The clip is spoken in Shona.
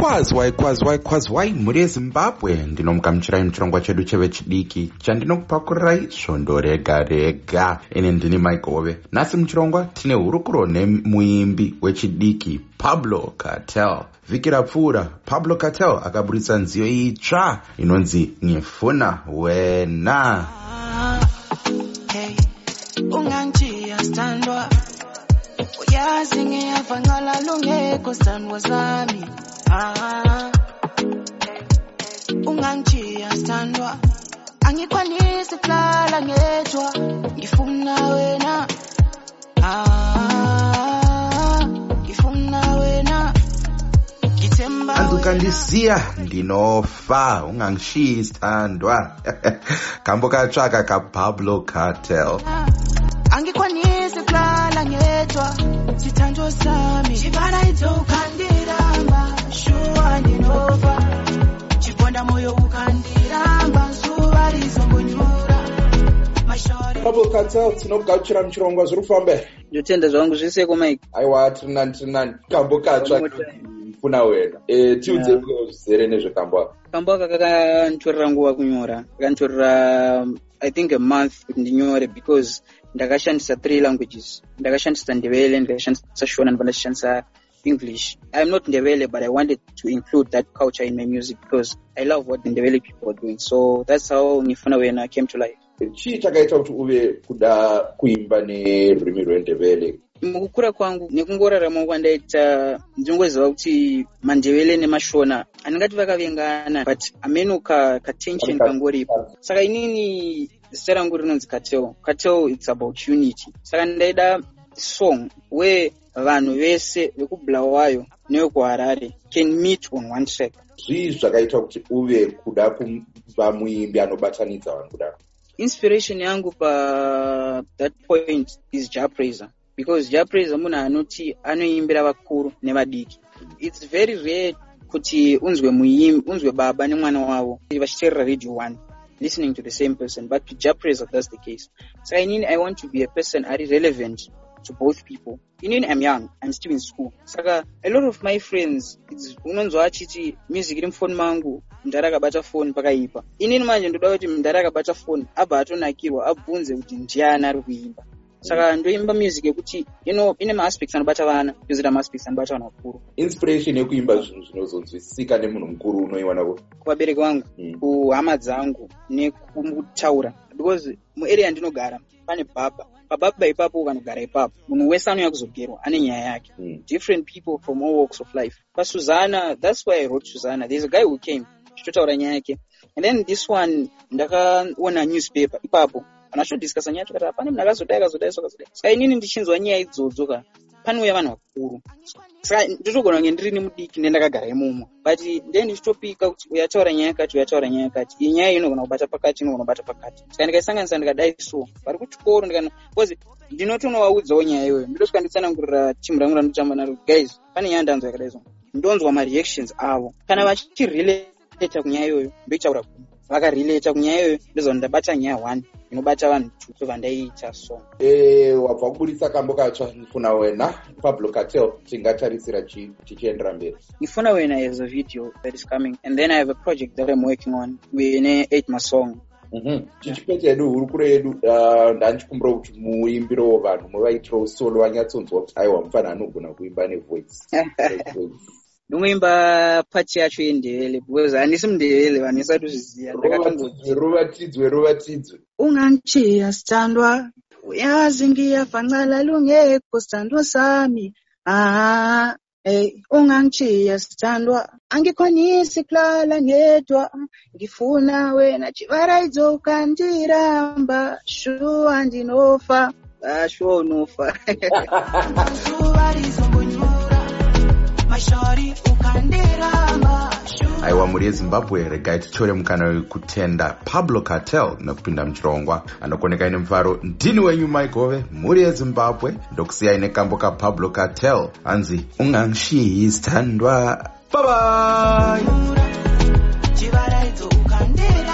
kwazwai kwazwai kwazwai mhuri yezimbabwe. Ndinomugamuchirai muchirongwa chedu chevechidiki chandinokupakurai svondo rega rega. Ine ndini maigove nhasi muchirongwa tine hurukuro nemuimbi wechidiki pablo cartel vhiki rapfuura pablo cartel akaburitsa nziyo itsva inonzi ngefuna wena. Hey, ungangijiya sithandwa. Uyazi ngiyava ngala lungekho sithandwa sami ah, ungangijiya sithandwa angikwanisi kulala ngedwa ngifuna wena. Ah, ngifuna wena. Ngithemba anzi wena. ukandisiya ndinofa. Ungangishiyi sithandwa kambo katsvaka kapablo cartel. Angikwanisi kulala ngedwa sithanjwa sami. Chibala idzo ukhandiramba shuwa ndinova chibonda moyo ukhandiramba zuva rizombonyura mashori pablo cartel tinokugamuchira muchirongwa zviri kufamba ndotenda zvangu zvese komike aiwa tiri nani tiri nani kambo katsva. One more funa wena. E, tiudze zvizere nezvekambo aka kambo aka kakantorera nguva kunyora. Kakantorera um, i think a month kuti ndinyore because ndakashandisa three languages. Ndakashandisa ndevele ndikashandisa shona ndibva ndachishandisa english. I'm not ndevele but i wanted to include that culture in my music because i love what the ndevele people are doing. So that's how ngifuna wena came to life. Chii chakaita kuti uve kuda kuimba nerurimi rwendevele mukukura kwangu nekungorarama kwandaita ndinongoziva kuti mandevele nemashona. Handingati vakavengana but ameno ka, ka kangoripo. Saka inini zita rangu rinonzi cartel cartel its about unity. Saka ndaida song where vanhu vese vekubulawayo nevekuharare can meet on one track zvii zvakaita kuti uve kuda kuva muimbi anobatanidza vanhu kudaro inspiration yangu pa that point is japraiser. Because japraiser munhu anoti anoimbira vakuru nevadiki. Its very rare kuti unzwe muimbi unzwe baba nemwana wavo vachiteerera radio one listening to the same person but to japraiser that's the case. Saka inini i want to be a person ari relevant to both people inini i'm young i'm still in school. Saka a lot of my friends unonzwa achiti music iri mufoni mangu mundari akabata foni pakaipa inini manje ndoda kuti mundari akabata foni abva atonakirwa abvunze kuti ndiani ari kuimba. Saka ndoimba music yekuti ino ine maaspects anobata vana yozita maaspects anobata vanhu vakuru. Inspiration yekuimba zvinhu zvinozonzwisika nemunhu mukuru unoiwana ku kuvabereki vangu Mm. kuhama dzangu nekutaura because muarea yandinogara pane bhabha pabhabha ipapo vanogara ipapo munhu wese anouya kuzogerwa ane nyaya yake. Mm. different people from all walks of life. Pasuzana that's why i wrote suzana. There's a guy who came chitotaura nyaya yake. And then this one ndakaona newspaper ipapo vanhu vachitodiscasa nyaya tikati pane munhu akazodai akazodai so akazodai. Saka inini ndichinzwa nyaya idzodzo ka panouya vanhu vakuru. Saka nditogona kunge ndirini mudiki ndendakagara imomo. But then ndichitopika kuti uyataura nyaya yakati uyataura nyaya yakati. Iyi nyaya iyi inogona kubata pakati inogona kubata pakati. Saka ndikaisanganisa ndikadai so. Vari kuchikoro bcause ndinotonovaudzawo nyaya iyoyo. Ndotosvika nditsanangurira timu rangu randotamba naro. Guys pane nyaya ndanzwa yakadai so. Ndonzwa mareactions avo. Kana vachirelata kunyaya iyoyo ndoitaura kumi. Vakarelata kunyaya iyoyo ndoziva ndabata nyaya one inobata vanhu so vandaiita song e, wabva kuburitsa kambo katsva funa wena pablo cartel tingatarisira chi tichiendera mberi Ifuna Wena is a video that is coming, and then I have a project that I'm working on. In a eight month song. Mhm. chichipete yedu hurukuro yedu ah, ndandichikumbira kuti muimbiro vanhu muvaitiro solo vanyatsonzwa kuti aiwa mufana anogona kuimba nevoice ndinoimba pati yacho yendevele because handisi mundevele vanhu isati uzviziva ndakatongo ruvatidzwe ruvatidzwe. Ungangijiya sithandwa. Uyazi ngiyava ngala lungekho sithandwa sami. Ah Hey, ungangijiya sithandwa. Angikwanisi kulala ngedwa. Ngifuna wena chivara idzo ukandiramba shuwa ndinofa ashuwa unofa aiwa mhuri yezimbabwe regai titore mukana wekutenda pablo cartel nekupinda muchirongwa. Anokoneka nemufaro ndini wenyu maigove mhuri yezimbabwe. Ndokusiyai nekambo kapablo cartel hanzi ungangishiyi sithandwa. Babai chivara idzo ukandiramba